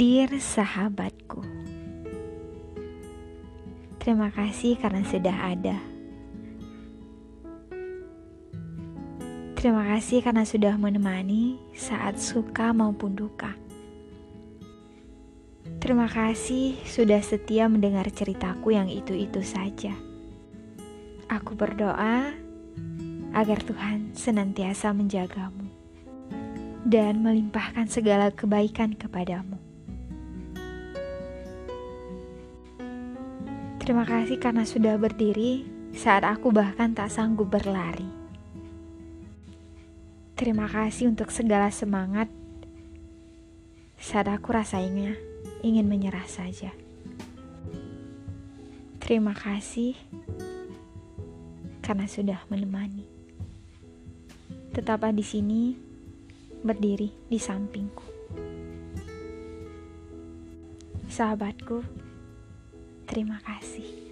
Dear sahabatku, terima kasih karena sudah ada. Terima kasih karena sudah menemani saat suka maupun duka. Terima kasih sudah setia mendengar ceritaku yang itu-itu saja. Aku berdoa agar Tuhan senantiasa menjagamu dan melimpahkan segala kebaikan kepadamu. Terima kasih karena sudah berdiri saat aku bahkan tak sanggup berlari. Terima kasih untuk segala semangat saat aku rasanya ingin menyerah saja. Terima kasih karena sudah menemani. Tetaplah di sini, berdiri di sampingku. Sahabatku, terima kasih.